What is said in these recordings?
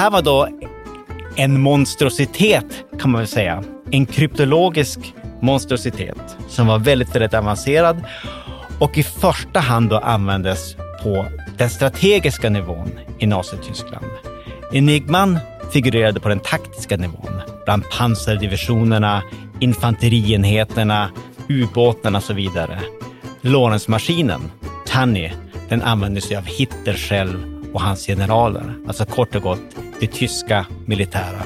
Här var då en monstrositet kan man väl säga. En kryptologisk monstrositet som var väldigt, väldigt avancerad och i första hand då användes på den strategiska nivån i Nazityskland. Enigman figurerade på den taktiska nivån bland pansardivisionerna, infanterienheterna, ubåtarna och så vidare. Lorenzmaskinen, Tanny, den använde sig av Hitler själv och hans generaler. Alltså kort och gott det tyska militära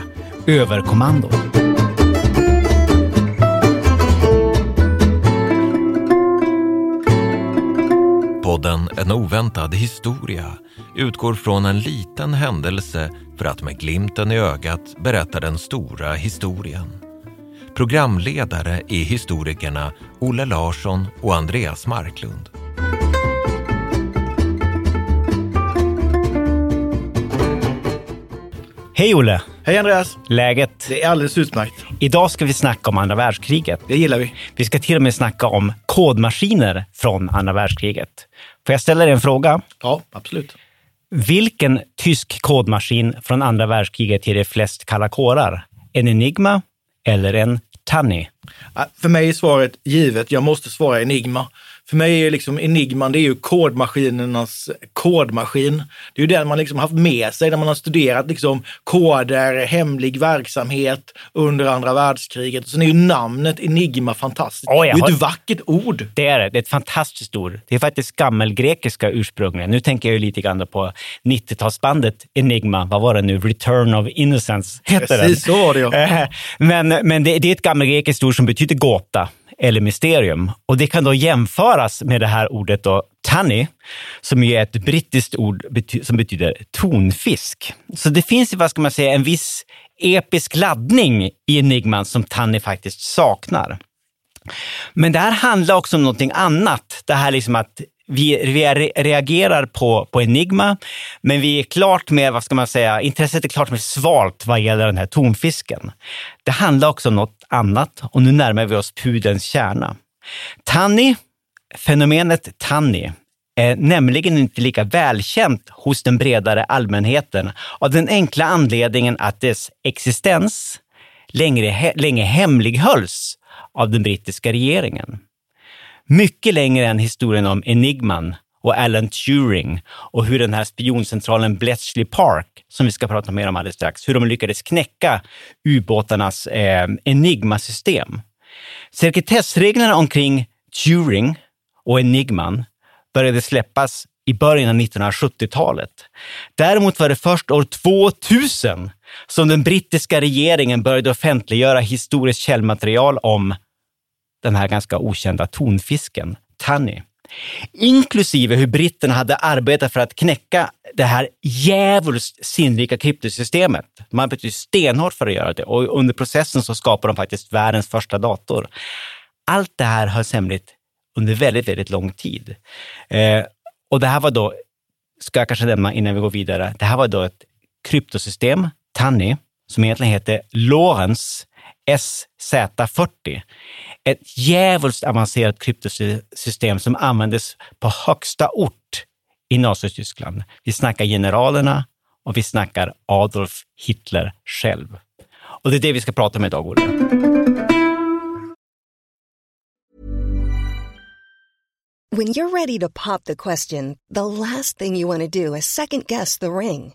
överkommandot. Podden En oväntad historia utgår från en liten händelse för att med glimten i ögat berätta den stora historien. Programledare är historikerna Olle Larsson och Andreas Marklund. Hej Olle! Hej Andreas! Läget? Det är alldeles utmärkt. Idag ska vi snacka om andra världskriget. Det gillar vi. Vi ska till och med snacka om kodmaskiner från andra världskriget. Får jag ställa dig en fråga? Ja, absolut. Vilken tysk kodmaskin från andra världskriget ger dig flest kalla kårar? En Enigma eller en Tanni? För mig är svaret givet. Jag måste svara Enigma. För mig är liksom Enigman, det är ju kodmaskinernas kodmaskin. Det är ju den man liksom haft med sig när man har studerat liksom koder, hemlig verksamhet under andra världskriget. Sen är ju namnet Enigma fantastiskt. Oh, det är ju har... ett vackert ord. Det är det. Det är ett fantastiskt ord. Det är faktiskt gammelgrekiska ursprungligen. Nu tänker jag ju lite grann på 90-talsbandet Enigma. Vad var det nu? Return of Innocence heter Precis den. så var det ja. Men, men det, det är ett gammelgrekiskt ord som betyder gåta eller mysterium. Och det kan då jämföras med det här ordet då, tunny, som är ett brittiskt ord bety som betyder tonfisk. Så det finns, vad ska man säga, en viss episk laddning i enigman som tanni faktiskt saknar. Men det här handlar också om någonting annat. Det här liksom att vi, vi reagerar på, på Enigma, men vi är klart mer, vad ska man säga, intresset är klart mer svalt vad gäller den här tonfisken. Det handlar också om något annat och nu närmar vi oss pudelns kärna. Tanni, fenomenet Tanni, är nämligen inte lika välkänt hos den bredare allmänheten av den enkla anledningen att dess existens längre, länge hemlighölls av den brittiska regeringen. Mycket längre än historien om Enigman och Alan Turing och hur den här spioncentralen Bletchley Park, som vi ska prata mer om alldeles strax, hur de lyckades knäcka ubåtarnas eh, enigmasystem. Sekretessreglerna omkring Turing och Enigman började släppas i början av 1970-talet. Däremot var det först år 2000 som den brittiska regeringen började offentliggöra historiskt källmaterial om den här ganska okända tonfisken, Tanny. Inklusive hur britterna hade arbetat för att knäcka det här djävulskt sinnrika kryptosystemet. De arbetade stenhårt för att göra det och under processen så skapade de faktiskt världens första dator. Allt det här hölls hemligt under väldigt, väldigt lång tid. Eh, och det här var då, ska jag kanske nämna innan vi går vidare, det här var då ett kryptosystem, Tanny, som egentligen heter Lorentz SZ40. Ett djävulskt avancerat kryptosystem som användes på högsta ort i Nazityskland. Vi snackar generalerna och vi snackar Adolf Hitler själv. Och det är det vi ska prata om idag, Olle. When you're ready to pop the question, the last thing you want to do is second guess the ring.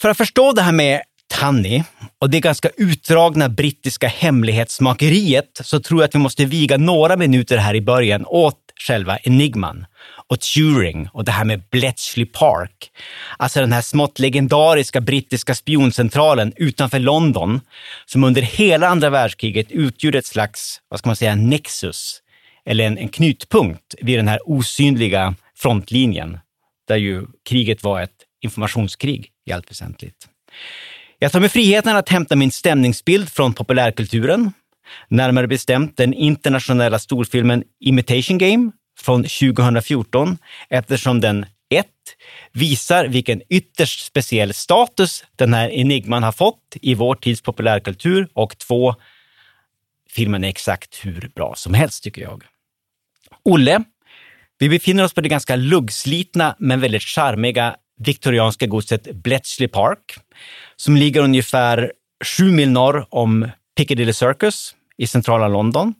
För att förstå det här med Tanny och det ganska utdragna brittiska hemlighetsmakeriet så tror jag att vi måste viga några minuter här i början åt själva enigman och Turing och det här med Bletchley Park. Alltså den här smått legendariska brittiska spioncentralen utanför London som under hela andra världskriget utgjorde ett slags, vad ska man säga, nexus eller en, en knutpunkt vid den här osynliga frontlinjen där ju kriget var ett informationskrig i allt väsentligt. Jag tar mig friheten att hämta min stämningsbild från populärkulturen, närmare bestämt den internationella storfilmen Imitation Game från 2014, eftersom den 1. visar vilken ytterst speciell status den här enigman har fått i vår tids populärkultur och 2. filmen är exakt hur bra som helst tycker jag. Olle, vi befinner oss på det ganska luggslitna men väldigt charmiga viktorianska godset Bletchley Park som ligger ungefär sju mil norr om Piccadilly Circus i centrala London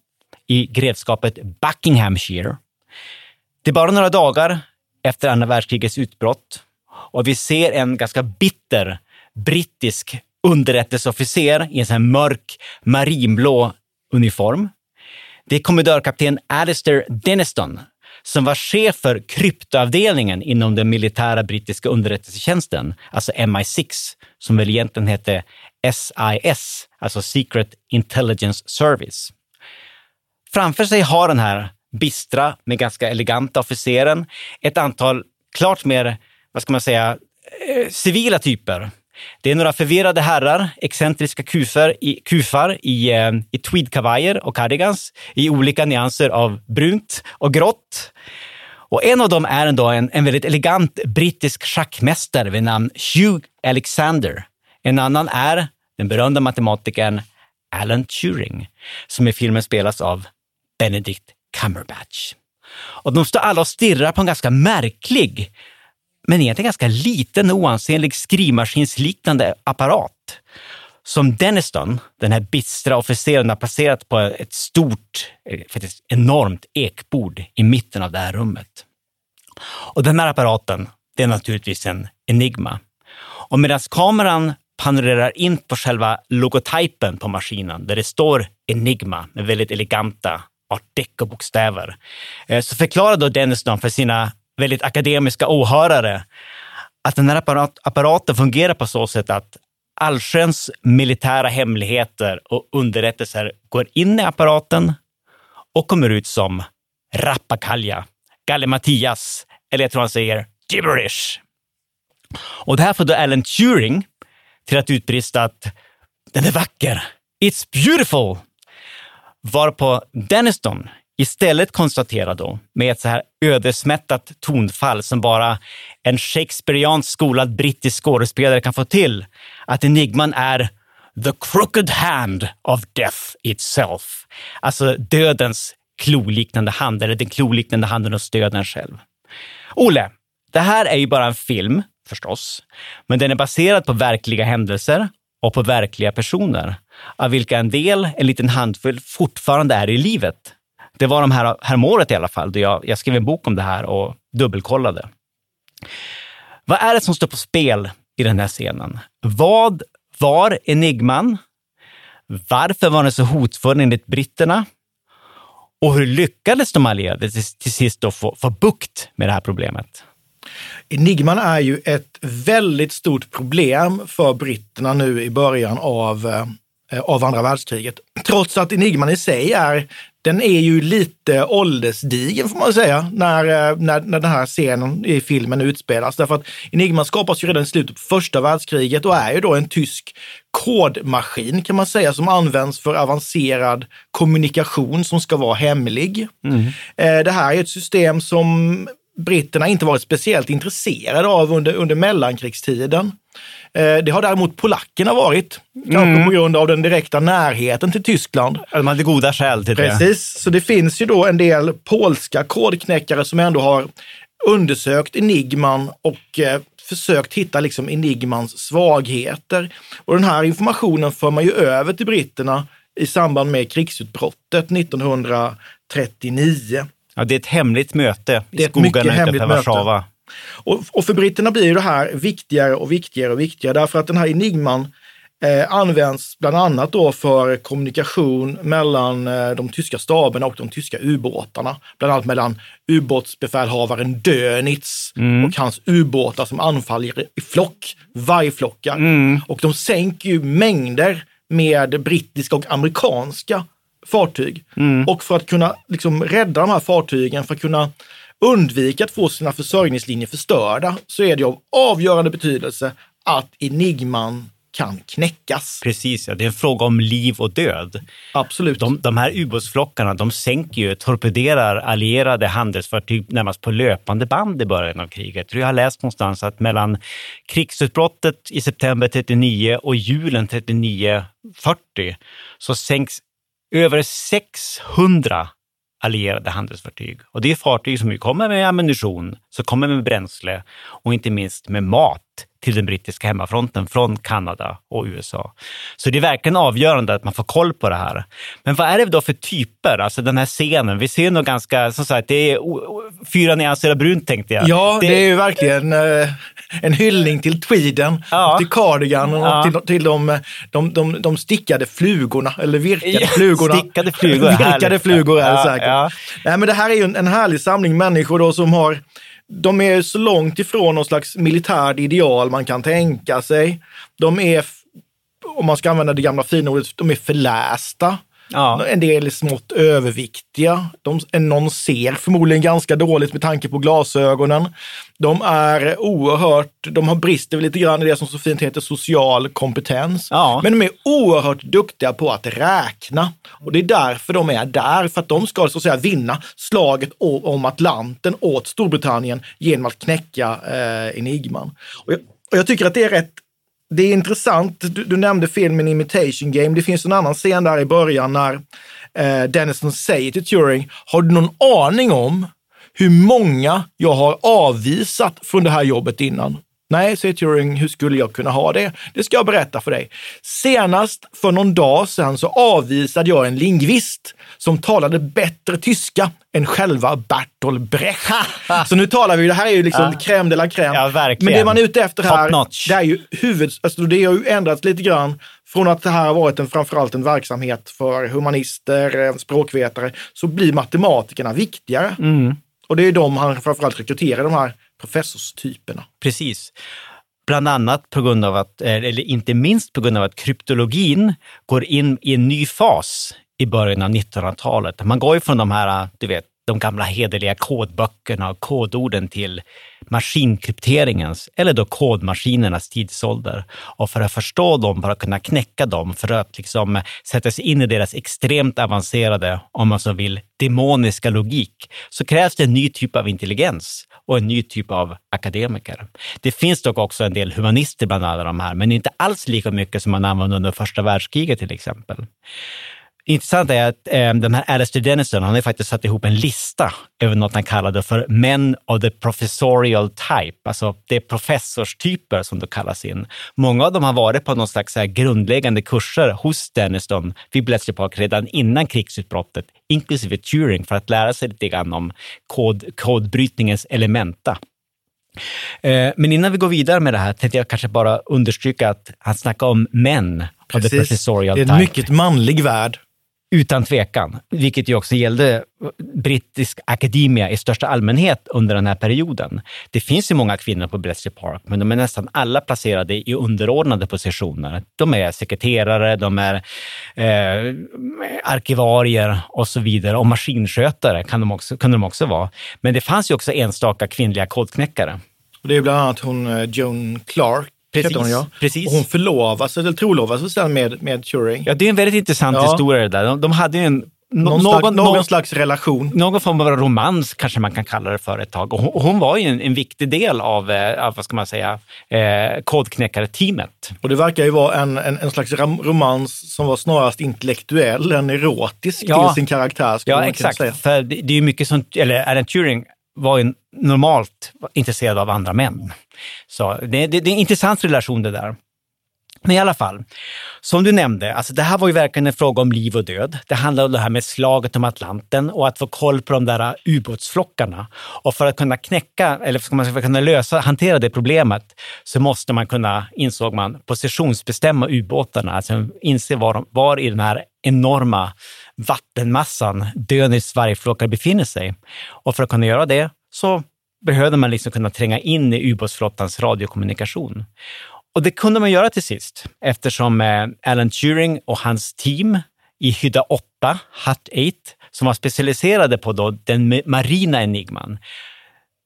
i grevskapet Buckinghamshire. Det är bara några dagar efter andra världskrigets utbrott och vi ser en ganska bitter brittisk underrättelseofficer i en sån här mörk marinblå uniform. Det är kommendörkapten Alistair Denniston som var chef för kryptoavdelningen inom den militära brittiska underrättelsetjänsten, alltså MI6, som väl egentligen hette SIS, alltså Secret Intelligence Service. Framför sig har den här bistra, men ganska eleganta officeren ett antal klart mer, vad ska man säga, eh, civila typer. Det är några förvirrade herrar, excentriska kufar i, kufar i, eh, i tweedkavajer och cardigans i olika nyanser av brunt och grått. Och en av dem är ändå en, en väldigt elegant brittisk schackmästare vid namn Hugh Alexander. En annan är den berömda matematikern Alan Turing, som i filmen spelas av Benedict Cumberbatch. Och de står alla och stirrar på en ganska märklig, men egentligen ganska liten och oansenlig skrivmaskinsliknande apparat som Denniston, den här bistra officeren, har placerat på ett stort, eh, faktiskt enormt ekbord i mitten av det här rummet. Och den här apparaten, det är naturligtvis en Enigma. Och medan kameran panorerar in på själva logotypen på maskinen, där det står Enigma med väldigt eleganta art deco-bokstäver, eh, så förklarar då Denniston för sina väldigt akademiska åhörare att den här apparat, apparaten fungerar på så sätt att allsköns militära hemligheter och underrättelser går in i apparaten och kommer ut som rappakalja, gallimatias eller jag tror han säger gibberish. Och det här får då Alan Turing till att utbrista att den är vacker. It's beautiful! Varpå Denniston istället konstaterar då med ett så här ödesmättat tonfall som bara en Shakespeareansk skolad brittisk skådespelare kan få till, att enigman är the crooked hand of death itself. Alltså dödens kloliknande hand, eller den kloliknande handen hos döden själv. Olle, det här är ju bara en film förstås, men den är baserad på verkliga händelser och på verkliga personer, av vilka en del, en liten handfull, fortfarande är i livet. Det var de här, här året i alla fall, då jag, jag skrev en bok om det här och dubbelkollade. Vad är det som står på spel i den här scenen? Vad var enigman? Varför var den så hotfull enligt britterna? Och hur lyckades de allierade till, till sist då få, få bukt med det här problemet? Enigman är ju ett väldigt stort problem för britterna nu i början av, eh, av andra världskriget. Trots att Enigman i sig är, den är ju lite åldersdigen får man säga, när, eh, när, när den här scenen i filmen utspelas. Därför att Enigman skapas ju redan i slutet på första världskriget och är ju då en tysk kodmaskin kan man säga som används för avancerad kommunikation som ska vara hemlig. Mm. Eh, Det här är ett system som britterna inte varit speciellt intresserade av under, under mellankrigstiden. Eh, Det har däremot polackerna varit, kanske Mm. på grund av den direkta närheten till Tyskland. De hade goda skäl till det. Precis, så det finns ju då en del polska kodknäckare som ändå har undersökt Enigman och eh, försökt hitta liksom Enigmans svagheter. Och den här informationen för man ju över till britterna i samband med krigsutbrottet 1939. Ja, det är ett hemligt möte i skogarna utanför. Warszawa. Och, och för britterna blir det här viktigare och viktigare och viktigare därför att den här enigman eh, används bland annat då för kommunikation mellan eh, de tyska staberna och de tyska ubåtarna. Bland annat mellan ubåtsbefälhavaren Dönitz och hans ubåtar som anfaller i flock, vargflockar. Och de sänker ju mängder med brittiska och amerikanska fartyg. Och för att kunna liksom rädda de här fartygen, för att kunna undvika att få sina försörjningslinjer förstörda, så är det av avgörande betydelse att enigman kan knäckas. Precis, ja. det är en fråga om liv och död. Absolut. De, de här ubåtsflockarna, de sänker ju, torpederar allierade handelsfartyg närmast på löpande band i början av kriget. Jag tror jag har läst någonstans att mellan krigsutbrottet i september 39 och julen 39-40 så sänks över 600 allierade handelsfartyg. Och det är fartyg som kommer med ammunition, som kommer med bränsle och inte minst med mat till den brittiska hemmafronten från Kanada och USA. Så det är verkligen avgörande att man får koll på det här. Men vad är det då för typer? Alltså den här scenen, vi ser nog ganska, som sagt, det är fyra nyanser av brunt tänkte jag. Ja, det, är ju verkligen eh, en hyllning till tweeden, Ja. och till cardigan och Ja. till, till de, de, de, de stickade flugorna, eller virkade Ja, flugorna. stickade flugor, virkade härligt. flugor är det Ja, säkert. Nej, men det här är ju en, en härlig samling människor då som har de är så långt ifrån någon slags militärt ideal man kan tänka sig. De är, om man ska använda det gamla fina ordet, de är förlästa. Ja. En del är smått överviktiga. De, någon ser förmodligen ganska dåligt med tanke på glasögonen. De är oerhört, de har brister lite grann i det som så fint heter social kompetens. Ja. Men de är oerhört duktiga på att räkna. Och det är därför de är där, för att de ska så att säga vinna slaget om Atlanten åt Storbritannien genom att knäcka eh, Enigman. Och jag, och jag tycker att det är rätt det är intressant, du, du nämnde filmen Imitation Game. Det finns en annan scen där i början när eh, Dennison säger till Turing, har du någon aning om hur många jag har avvisat från det här jobbet innan? Nej, säger Turing, hur skulle jag kunna ha det? Det ska jag berätta för dig. Senast för någon dag sedan så avvisade jag en lingvist som talade bättre tyska än själva Bertolt Brecht. så nu talar vi, det här är ju liksom crème de la crème. Ja, verkligen. Men det man är ute efter här, det är ju huvud, alltså det har ju ändrats lite grann från att det här har varit en, framförallt en verksamhet för humanister, språkvetare, så blir matematikerna viktigare. Mm. Och det är de han framförallt rekryterar, de här professorstyperna. Precis. Bland annat på grund av att, eh, eller inte minst på grund av att kryptologin går in i en ny fas i början av 1900-talet. Man går ju från de här, du vet, de gamla hederliga kodböckerna och kodorden till maskinkrypteringens, eller då kodmaskinernas tidsålder. Och för att förstå dem, för att kunna knäcka dem, för att liksom sätta sig in i deras extremt avancerade, om man så vill, demoniska logik, så krävs det en ny typ av intelligens och en ny typ av akademiker. Det finns dock också en del humanister bland alla de här, men inte alls lika mycket som man använde under första världskriget till exempel. Intressant är att eh, den här Alastair Dennison, han har faktiskt satt ihop en lista över något han kallade för Men of the Professorial Type, alltså det är professorstyper som då kallas in. Många av dem har varit på någon slags så här grundläggande kurser hos Dennison vid Bletchley Park redan innan krigsutbrottet, inklusive Turing, för att lära sig lite grann om kod, kodbrytningens elementa. Eh, Men innan vi går vidare med det här tänkte jag kanske bara understryka att han snackar om män professorial Det är en mycket manlig värld. Utan tvekan, vilket ju också gällde brittisk akademia i största allmänhet under den här perioden. Det finns ju många kvinnor på Bletchley Park, men de är nästan alla placerade i underordnade positioner. De är sekreterare, de är eh, arkivarier och så vidare. Och maskinskötare kan de, också, kunde de också vara. Men det fanns ju också enstaka kvinnliga kodknäckare. Och det är bland annat hon eh, Joan Clark Precis, hon, ja. precis. Och hon förlovas, eller trolovas sen med, med Turing. Ja, det är en väldigt intressant Ja. historia det där. De, de hade ju en Någon, någon, slags, någon någon, slags relation. någon form av romans kanske man kan kalla det för ett tag. Och hon, och hon var ju en, en viktig del av, eh, av vad ska man säga, eh, kodknäckare-teamet. Och det verkar ju vara en, en, en slags romans som var snarast intellektuell än erotisk Ja. till sin karaktär. Ja, exakt. För det, det är ju mycket som, eller Alan Turing var ju normalt intresserad av andra män. Så det, det, det är en intressant relation det där. Men i alla fall, som du nämnde, alltså det här var ju verkligen en fråga om liv och död. Det handlade om det här med slaget om Atlanten och att få koll på de där ubåtsflockarna. Och för att kunna knäcka, eller för att kunna lösa, hantera det problemet, så måste man kunna, insåg man, positionsbestämma ubåtarna. Alltså inse var, de- var i den här enorma vattenmassan Dönis vargflockar befinner sig. Och för att kunna göra det så behövde man liksom kunna tränga in i ubåtsflottans radiokommunikation. Och det kunde man göra till sist eftersom eh, Alan Turing och hans team i hydda 8, Hut 8, som var specialiserade på då den marina enigman,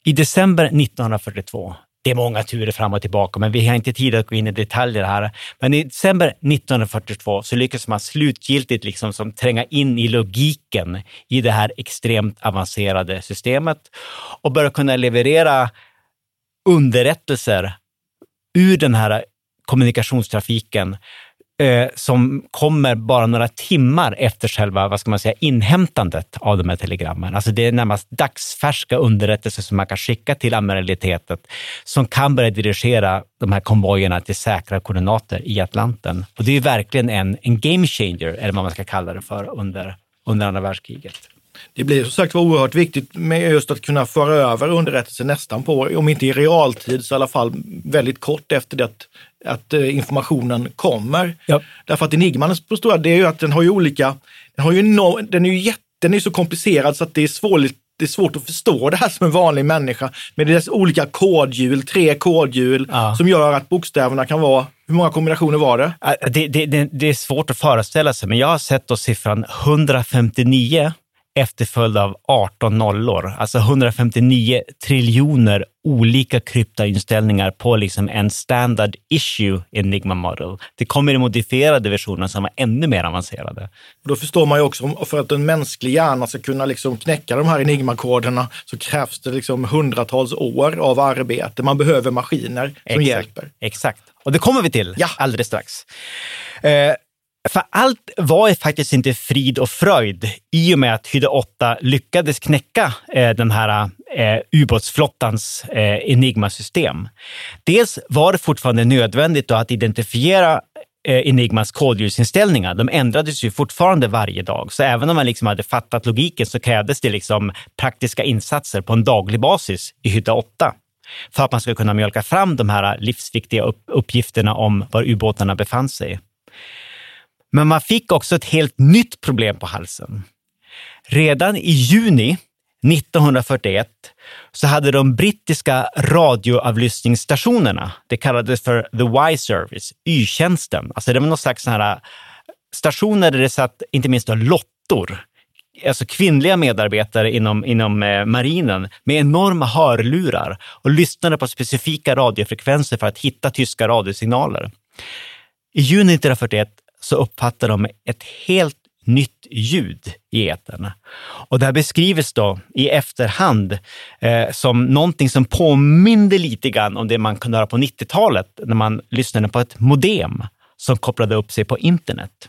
i december 1942, det är många turer fram och tillbaka, men vi har inte tid att gå in i detaljer här. Men i december 1942 så lyckas man slutgiltigt liksom som tränga in i logiken i det här extremt avancerade systemet och börja kunna leverera underrättelser ur den här kommunikationstrafiken eh, som kommer bara några timmar efter själva vad ska man säga, inhämtandet av de här telegrammen. Alltså det är närmast dagsfärska underrättelser som man kan skicka till amiralitetet som kan börja dirigera de här konvojerna till säkra koordinater i Atlanten. Och det är ju verkligen en, en game changer, eller vad man ska kalla det för, under, under andra världskriget. Det blir som sagt var oerhört viktigt med just att kunna föra över underrättelser nästan på, om inte i realtid så i alla fall väldigt kort efter det att, att eh, informationen kommer. Ja. Därför att Enigman på stora, det är ju att den har ju olika, den, har ju no, den är ju jätte, den är så komplicerad så att det är svårt det är svårt att förstå det här som en vanlig människa med dess olika kodhjul, tre kodhjul Ja. som gör att bokstäverna kan vara, hur många kombinationer var det? Det, det, det, det är svårt att föreställa sig, men jag har sett då siffran 159 efterföljd av 18 nollor, alltså 159 triljoner olika kryptainställningar på liksom en standard issue Enigma model. Det kommer i modifierade versioner som var ännu mer avancerade. Då förstår man ju också, för att en mänsklig hjärna ska kunna liksom knäcka de här enigmakoderna så krävs det liksom hundratals år av arbete. Man behöver maskiner som Exakt. hjälper. Exakt. Och det kommer vi till Ja. alldeles strax. Eh, för allt var ju faktiskt inte frid och fröjd i och med att Hydde 8 lyckades knäcka eh, den här eh, ubåtsflottans eh, Enigma-system. Dels var det fortfarande nödvändigt då att identifiera eh, Enigmas kodljudsinställningar. De ändrades ju fortfarande varje dag, så även om man liksom hade fattat logiken så krävdes det liksom praktiska insatser på en daglig basis i Hydda 8 för att man skulle kunna mjölka fram de här livsviktiga upp- uppgifterna om var ubåtarna befann sig. Men man fick också ett helt nytt problem på halsen. Redan i juni 1941 så hade de brittiska radioavlyssningsstationerna, det kallades för The Y-service, Y-tjänsten, alltså det var någon slags här äh, stationer där det satt inte minst då lottor, alltså kvinnliga medarbetare inom, inom äh, marinen med enorma hörlurar och lyssnade på specifika radiofrekvenser för att hitta tyska radiosignaler. I juni 1941 så uppfattar de ett helt nytt ljud i etern. Och det här beskrivs då i efterhand eh, som någonting som påminde lite grann om det man kunde höra på 90-talet när man lyssnade på ett modem som kopplade upp sig på internet.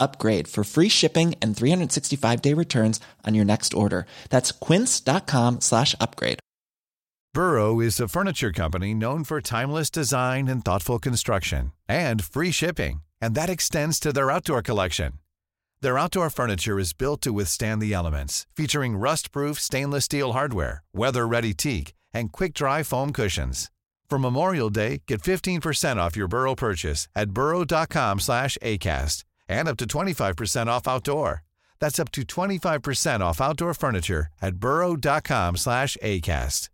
upgrade for free shipping and 365 day returns on your next order. That's quince.com slash upgrade. Burrow is a furniture company known for timeless design and thoughtful construction and free shipping, and that extends to their outdoor collection. Their outdoor furniture is built to withstand the elements, featuring rust-proof stainless steel hardware, weather-ready teak, and quick-dry foam cushions. For Memorial Day, get 15% off your Burrow purchase at burrow.com slash ACAST and up to 25% off outdoor. That's up to 25% off outdoor furniture at burrow.com slash ACAST.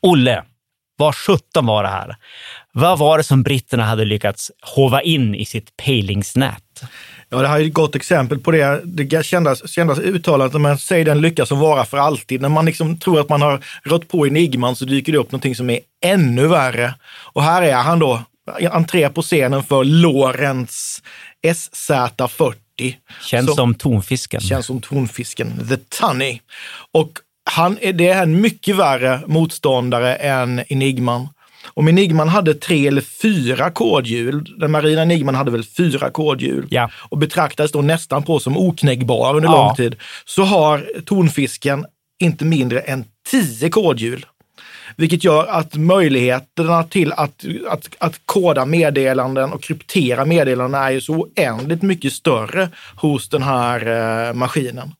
Olle, vad sjutton var det här? Vad var det som britterna hade lyckats hova in i sitt pejlingsnät? Ja, det här är ett gott exempel på det. Det kändas, kändas uttalat, men säg den lycka som vara för alltid. När man liksom tror att man har rått på enigman så dyker det upp någonting som är ännu värre. Och här är han då, entré på scenen för Lorentz SZ40. Känns som, som tonfisken. Känns som tonfisken, The Tunny. Och han, det är en mycket värre motståndare än Enigman. Om Enigman hade tre eller fyra kodhjul, den marina Enigman hade väl fyra kodhjul ja. och betraktades då nästan på som oknäckbar under ja. lång tid, så har tonfisken inte mindre än tio kodhjul. Vilket gör att möjligheterna till att, att, att koda meddelanden och kryptera meddelanden är ju så oändligt mycket större hos den här eh, maskinen.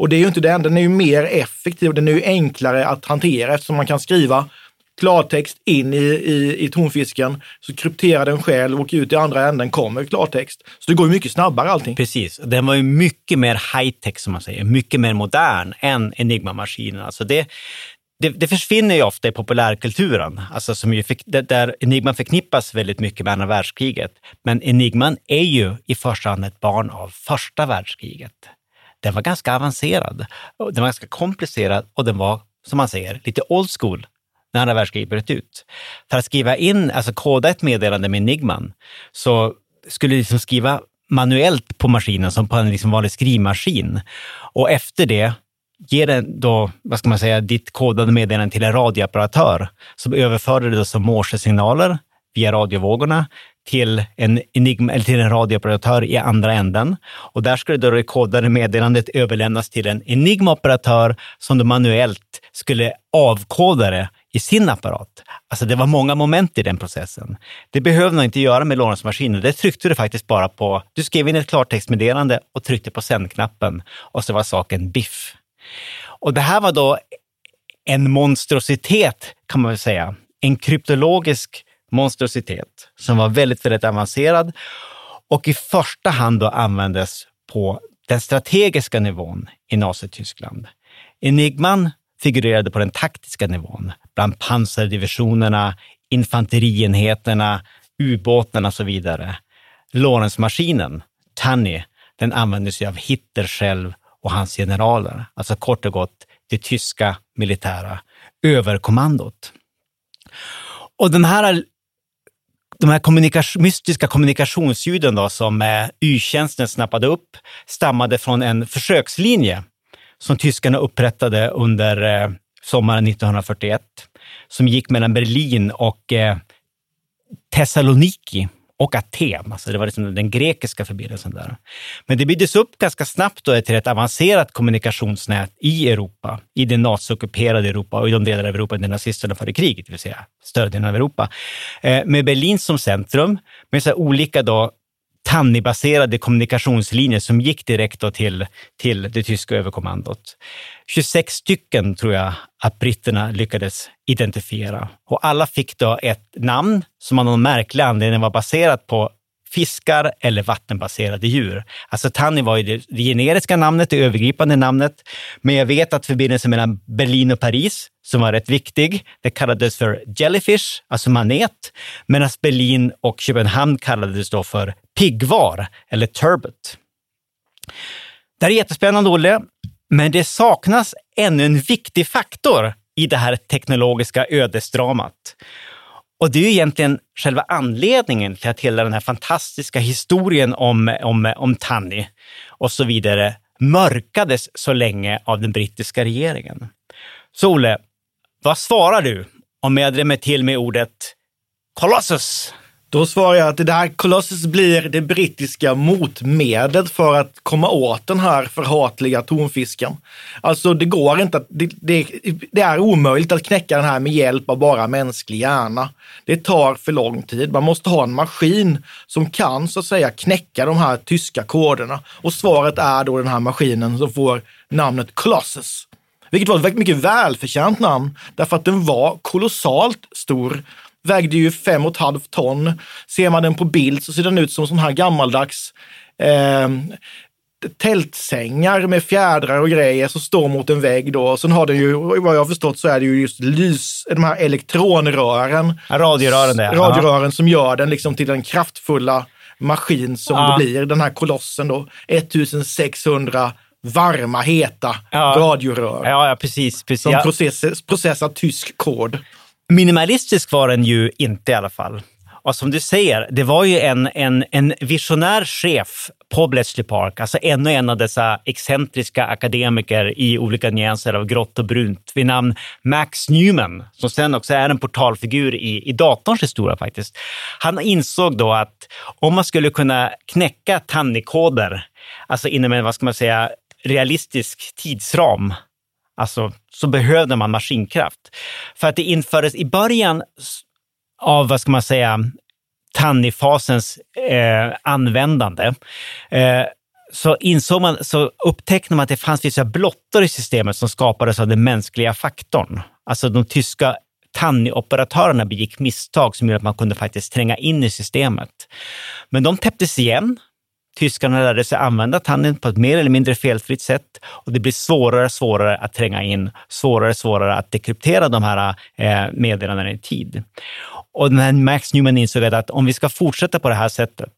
Och det är ju inte det enda, den är ju mer effektiv, den är ju enklare att hantera eftersom man kan skriva klartext in i, i, i tonfisken, så krypterar den själv och ut i andra änden kommer klartext. Så det går ju mycket snabbare allting. Precis, den var ju mycket mer high-tech som man säger, mycket mer modern än Enigma-maskinen. Alltså det, det, det, försvinner ju ofta i populärkulturen, alltså som ju fick, där Enigman förknippas väldigt mycket med andra världskriget. Men Enigman är ju i första hand ett barn av första världskriget. Den var ganska avancerad, den var ganska komplicerad och den var, som man säger, lite old school när andra världskriget bröt ut. För att skriva in, alltså koda ett meddelande med Enigman, så skulle du liksom skriva manuellt på maskinen som på en liksom vanlig skrivmaskin. Och efter det ger den då, vad ska man säga, ditt kodade meddelande till en radioapparatör som överförde det som morsesignaler via radiovågorna till en, enigma, eller till en radiooperatör i andra änden. Och där skulle då det kodade meddelandet överlämnas till en Enigma-operatör som då manuellt skulle avkoda det i sin apparat. Alltså det var många moment i den processen. Det behövde man inte göra med Lorentz-maskinen. Det tryckte du faktiskt bara på. Du skrev in ett klartextmeddelande och tryckte på sändknappen och så var saken biff. Och det här var då en monstrositet kan man väl säga. En kryptologisk monstrositet som var väldigt, väldigt avancerad och i första hand då användes på den strategiska nivån i Nazityskland. Enigman figurerade på den taktiska nivån, bland pansardivisionerna, infanterienheterna, ubåtarna och så vidare. Lorenzmaskinen, Tanny, den använde sig av Hitler själv och hans generaler, alltså kort och gott det tyska militära överkommandot. Och den här, de här kommunikation, mystiska kommunikationsljuden då, som eh, Y-tjänsten snappade upp stammade från en försökslinje som tyskarna upprättade under eh, sommaren 1941, som gick mellan Berlin och eh, Thessaloniki och Aten. Alltså det var liksom den grekiska förbindelsen där. Men det byggdes upp ganska snabbt då till ett avancerat kommunikationsnät i Europa, i det naziockuperade Europa och i de delar av Europa där nazisterna före kriget, det vill säga större delen av Europa. Eh, med Berlin som centrum, med så olika då Tanni-baserade kommunikationslinjer som gick direkt då till, till det tyska överkommandot. 26 stycken tror jag att britterna lyckades identifiera och alla fick då ett namn som av någon märklig anledning var baserat på fiskar eller vattenbaserade djur. Alltså Tanni var ju det, det generiska namnet, det övergripande namnet. Men jag vet att förbindelsen mellan Berlin och Paris, som var rätt viktig, det kallades för jellyfish, alltså manet, medan Berlin och Köpenhamn kallades då för piggvar eller turbot. Det här är jättespännande, Olle, men det saknas ännu en viktig faktor i det här teknologiska ödesdramat. Och det är ju egentligen själva anledningen till att hela den här fantastiska historien om, om, om Tanni och så vidare mörkades så länge av den brittiska regeringen. Så Olle, vad svarar du om jag drämmer till med ordet Colossus? Då svarar jag att det här Colossus blir det brittiska motmedlet för att komma åt den här förhatliga tonfisken. Alltså det går inte att, det, det, det, är omöjligt att knäcka den här med hjälp av bara mänsklig hjärna. Det tar för lång tid. Man måste ha en maskin som kan så att säga knäcka de här tyska koderna. Och svaret är då den här maskinen som får namnet Colossus. Vilket var ett mycket välförtjänt namn därför att den var kolossalt stor vägde ju fem och ett halvt ton. Ser man den på bild så ser den ut som sån här gammaldags eh, tältsängar med fjädrar och grejer som står mot en vägg då. Sen har den ju, vad jag har förstått så är det ju just lys, de här elektronrören. radiorören det. Radiorören som gör den liksom till den kraftfulla maskin som ja. det blir. Den här kolossen då. 1600 varma, heta ja. radiorör. Ja, ja precis. precis. Som process, processar tysk kod. Minimalistisk var den ju inte i alla fall. Och som du säger, det var ju en, en, en visionär chef på Bletchley Park, alltså ännu en av dessa excentriska akademiker i olika nyanser av grått och brunt vid namn Max Newman, som sen också är en portalfigur i, i datorns historia faktiskt. Han insåg då att om man skulle kunna knäcka tannikoder, alltså inom en, vad ska man säga, realistisk tidsram, alltså, så behövde man maskinkraft. För att det infördes i början av, vad ska man säga, tannifasens eh, användande, eh, så insåg man, så upptäckte man att det fanns vissa blottor i systemet som skapades av den mänskliga faktorn. Alltså de tyska tannioperatörerna begick misstag som gjorde att man kunde faktiskt tränga in i systemet. Men de täpptes igen Tyskarna lärde sig använda tanden på ett mer eller mindre felfritt sätt och det blir svårare och svårare att tränga in, svårare och svårare att dekryptera de här eh, meddelandena i tid. Och när Max Newman insåg att om vi ska fortsätta på det här sättet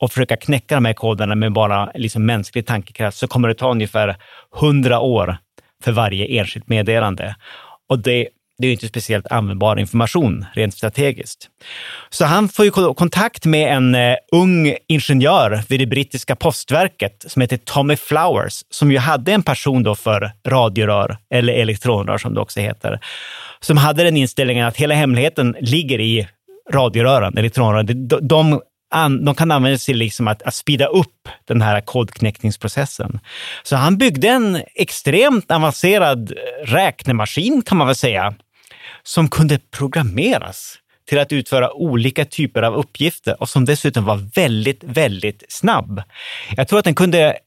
och försöka knäcka de här koderna med bara liksom mänsklig tankekraft så kommer det ta ungefär hundra år för varje enskilt meddelande. Och det det är ju inte speciellt användbar information rent strategiskt. Så han får ju kontakt med en eh, ung ingenjör vid det brittiska postverket som heter Tommy Flowers, som ju hade en person då för radiorör, eller elektronrör som det också heter, som hade den inställningen att hela hemligheten ligger i radiorören, elektronrören. De, de de kan användas till liksom att, att speeda upp den här kodknäckningsprocessen. Så han byggde en extremt avancerad eh, räknemaskin kan man väl säga, som kunde programmeras till att utföra olika typer av uppgifter och som dessutom var väldigt, väldigt snabb. Jag tror att den kunde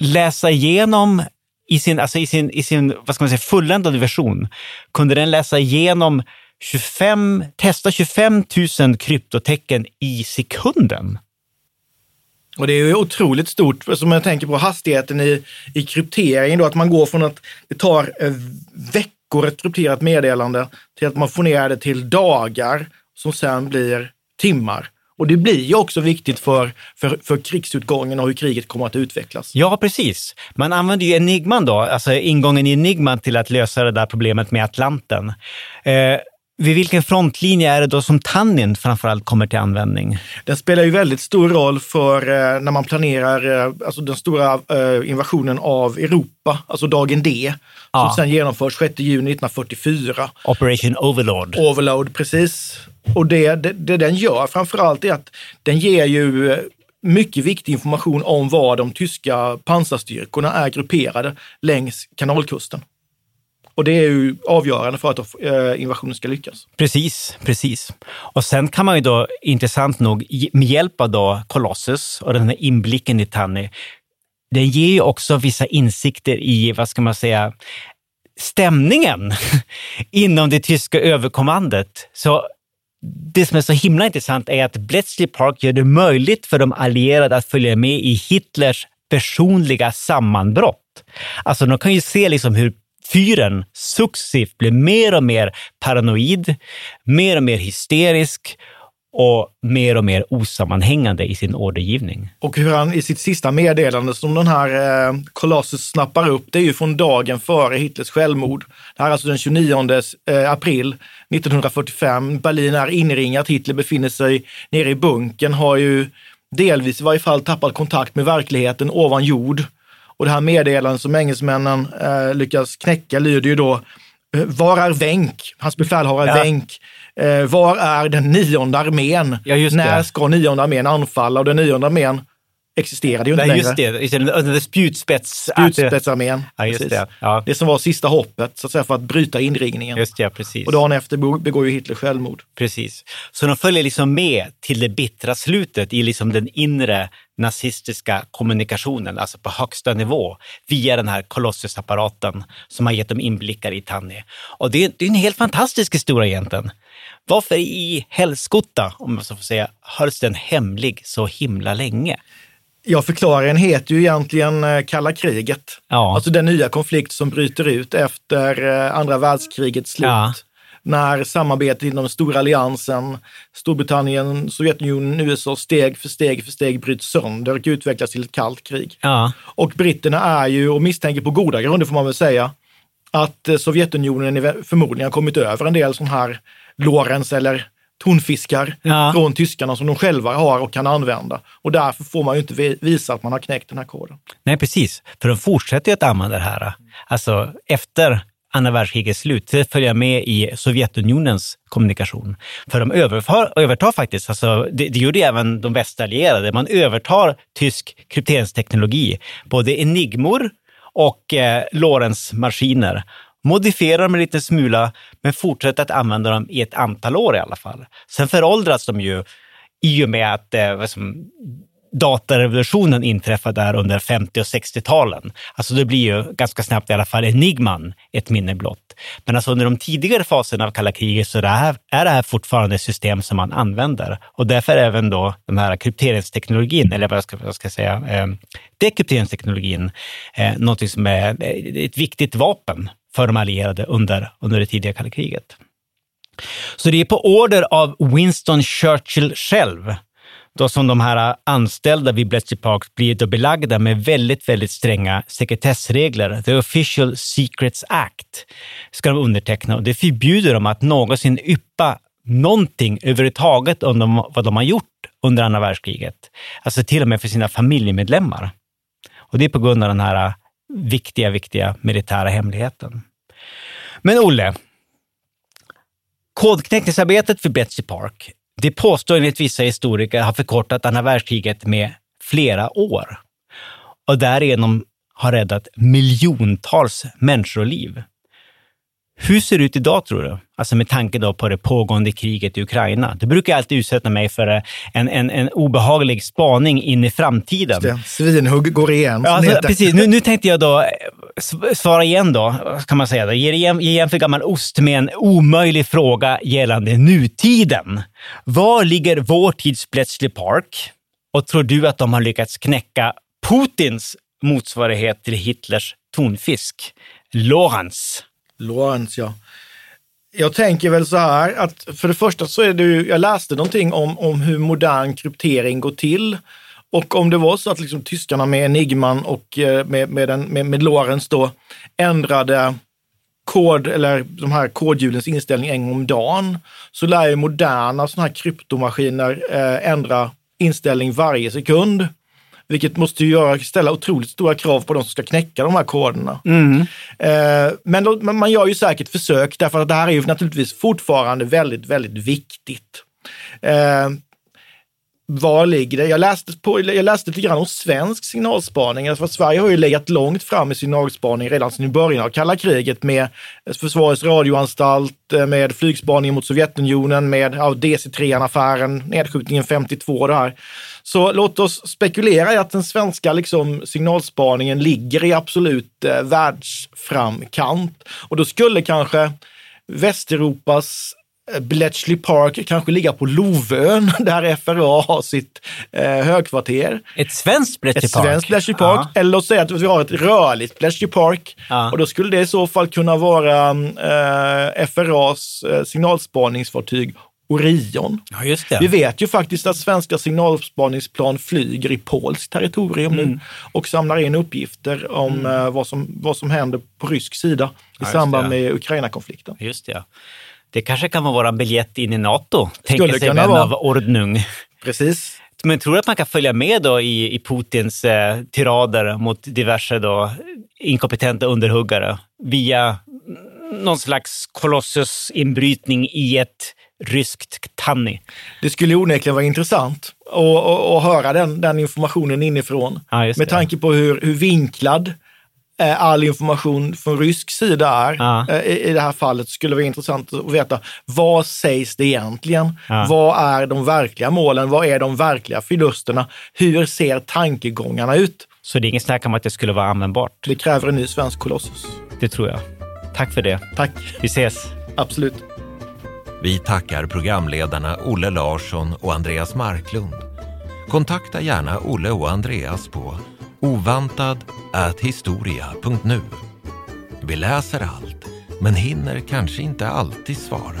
läsa igenom i sin, alltså i sin, i sin vad ska man säga, fulländade version, kunde den läsa igenom 25, testa 25 000 kryptotecken i sekunden. Och det är ju otroligt stort, som jag tänker på hastigheten i, i kryptering, då, att man går från att det tar eh, veckor veckor ett krypterat meddelande till att man får ner det till dagar som sen blir timmar. Och det blir ju också viktigt för, för, för krigsutgången och hur kriget kommer att utvecklas. Ja, precis. Man använder ju enigman då, alltså ingången i enigman till att lösa det där problemet med Atlanten. Eh, vid vilken frontlinje är det då som Tannin framförallt kommer till användning? Den spelar ju väldigt stor roll för eh, när man planerar eh, alltså den stora eh, invasionen av Europa, alltså dagen D, ja. som sen genomförs 6 juni 1944. Operation Overlord. Overlord, precis. Och det, det, det den gör framförallt är att den ger ju mycket viktig information om var de tyska pansarstyrkorna är grupperade längs kanalkusten. Och det är ju avgörande för att eh, invasionen ska lyckas. Precis, precis. Och sen kan man ju då, intressant nog, med hjälp av då Colossus och den här inblicken i Tanni, den ger ju också vissa insikter i, vad ska man säga, stämningen inom det tyska överkommandet. Så det som är så himla intressant är att Bletchley Park gör det möjligt för de allierade att följa med i Hitlers personliga sammanbrott. Alltså de kan ju se liksom hur fyren successivt blir mer och mer paranoid, mer och mer hysterisk och mer och mer osammanhängande i sin ordergivning. Och hur han i sitt sista meddelande som den här eh, Colossus snappar upp, det är ju från dagen före Hitlers självmord. Det här är alltså den 29 eh, april 1945. Berlin är inringat, Hitler befinner sig nere i bunkern, har ju delvis i varje fall tappat kontakt med verkligheten ovan jord. Och det här meddelandet som engelsmännen eh, lyckas knäcka lyder ju då, eh, var är Wenck? Hans befälhavare ja. Wenck. Eh, var är den nionde armén? Ja, När ska nionde armén anfalla? Och den nionde armén existerade ju inte Nej, längre. Just det, spjutspets... Spjutspetsarmén. Ja, just det. Ja. det som var sista hoppet så att säga, för att bryta inringningen. Just det, precis. Och dagen efter begår ju Hitler självmord. Precis. Så de följer liksom med till det bittra slutet i liksom den inre nazistiska kommunikationen, alltså på högsta nivå, via den här kolossusapparaten som har gett dem inblickar i Tanni. Och det, det är en helt fantastisk historia egentligen. Varför i helskotta, om man så får säga, hölls den hemlig så himla länge? Ja, förklaringen heter ju egentligen eh, kalla kriget. Ja. Alltså den nya konflikt som bryter ut efter eh, andra världskrigets slut. Ja. När samarbetet inom den stora alliansen, Storbritannien, Sovjetunionen, USA steg för steg för steg bryts sönder och utvecklas till ett kallt krig. Ja. Och britterna är ju, och misstänker på goda grunder får man väl säga, att eh, Sovjetunionen förmodligen har kommit över en del sån här Lorentz eller tonfiskar Ja. från tyskarna som de själva har och kan använda. Och därför får man ju inte vi- visa att man har knäckt den här koden. Nej, precis. För de fortsätter ju att använda det här. Alltså efter andra världskrigets slut, följer med i Sovjetunionens kommunikation. För de överför, övertar faktiskt, alltså, det, det gjorde även de västallierade, man övertar tysk krypteringsteknologi, både enigmor och eh, Lorentz-maskiner Modifiera dem en liten smula, men fortsätta att använda dem i ett antal år i alla fall. Sen föråldras de ju i och med att eh, liksom, datarevolutionen inträffar där under 50 och 60-talen. Alltså det blir ju ganska snabbt i alla fall enigman ett minne blott. Men alltså under de tidigare faserna av kalla kriget så är det här, är det här fortfarande ett system som man använder. Och därför är även då den här krypteringsteknologin, eller vad jag ska, vad jag ska säga, eh, dekrypteringsteknologin, eh, någonting som är ett viktigt vapen för de allierade under, under det tidiga kalla kriget. Så det är på order av Winston Churchill själv då som de här anställda vid Bletchley Park blir då belagda med väldigt, väldigt stränga sekretessregler. The Official Secrets Act ska de underteckna och det förbjuder dem att någonsin yppa någonting överhuvudtaget om de, vad de har gjort under andra världskriget. Alltså till och med för sina familjemedlemmar. Och det är på grund av den här viktiga, viktiga militära hemligheten. Men Olle, kodknäckningsarbetet för Betsy Park, det påstår enligt vissa historiker har förkortat andra världskriget med flera år och därigenom har räddat miljontals människoliv. Hur ser det ut idag tror du? Alltså med tanke då på det pågående kriget i Ukraina. Det brukar alltid utsätta mig för en, en, en obehaglig spaning in i framtiden. Det, svinhugg går igen. Ja, alltså, precis. Nu, nu tänkte jag då eh, sv- svara igen då, kan man säga. Då. Ge igen, ge igen för gammal ost med en omöjlig fråga gällande nutiden. Var ligger vår tids Bletchley Park? Och tror du att de har lyckats knäcka Putins motsvarighet till Hitlers tonfisk, Lorentz? Lorentz, ja. Jag tänker väl så här att för det första så är det ju, jag läste någonting om, om hur modern kryptering går till. Och om det var så att liksom tyskarna med Enigman och eh, med, med, den, med, med Lorentz då ändrade kod eller de här kodhjulens inställning en gång om dagen, så lär ju moderna sådana här kryptomaskiner eh, ändra inställning varje sekund. Vilket måste ju göra, ställa otroligt stora krav på de som ska knäcka de här koderna. Eh, men, då, man gör ju säkert försök därför att det här är ju naturligtvis fortfarande väldigt, väldigt viktigt. Eh, var ligger det? Jag läste, på, jag läste lite grann om svensk signalspaning. Alltså, Sverige har ju legat långt fram i signalspaning redan sedan i början av kalla kriget med Försvarets radioanstalt, eh, med flygspaning mot Sovjetunionen, med ja, DC3-affären, nedskjutningen 52 och det här. Så låt oss spekulera i att den svenska liksom, signalspaningen ligger i absolut eh, världsframkant. Och då skulle kanske Västeuropas eh, Bletchley Park kanske ligga på Lovön där FRA har sitt eh, högkvarter. Ett svenskt Bletchley Ett Park? svenskt Bletchley Park. Ja. Eller säga att vi har ett rörligt Bletchley Park. Ja. Och då skulle det i så fall kunna vara eh, FRAs eh, signalspaningsfartyg Orion. Ja. Vi vet ju faktiskt att svenska signalspaningsplan flyger i polskt territorium nu Mm. och samlar in uppgifter om eh, vad, som, vad som händer på rysk sida i just samband det. med Ukraina-konflikten. Just det. ja. Det kanske kan vara vår biljett in i NATO, tänker sig vän av Ordnung. Precis. Men tror du att man kan följa med då i, i Putins eh, tirader mot diverse då inkompetenta underhuggare via någon slags kolossusinbrytning i ett ryskt Tanni? Det skulle onekligen vara intressant att, höra den, den informationen inifrån. Ja, med tanke på hur, hur vinklad eh, all information från rysk sida är. Ja. Eh, I, I det här fallet skulle det vara intressant att veta vad sägs det egentligen? Ja. Vad är de verkliga målen? Vad är de verkliga förlusterna? Hur ser tankegångarna ut? Så det är inget snack om att det skulle vara användbart. Det kräver en ny svensk kolossus. Det tror jag. Tack för det. Tack. Vi ses. Absolut. Vi tackar programledarna Olle Larsson och Andreas Marklund. Kontakta gärna Olle och Andreas på ovantad@historia.nu. Vi läser allt, men hinner kanske inte alltid svara.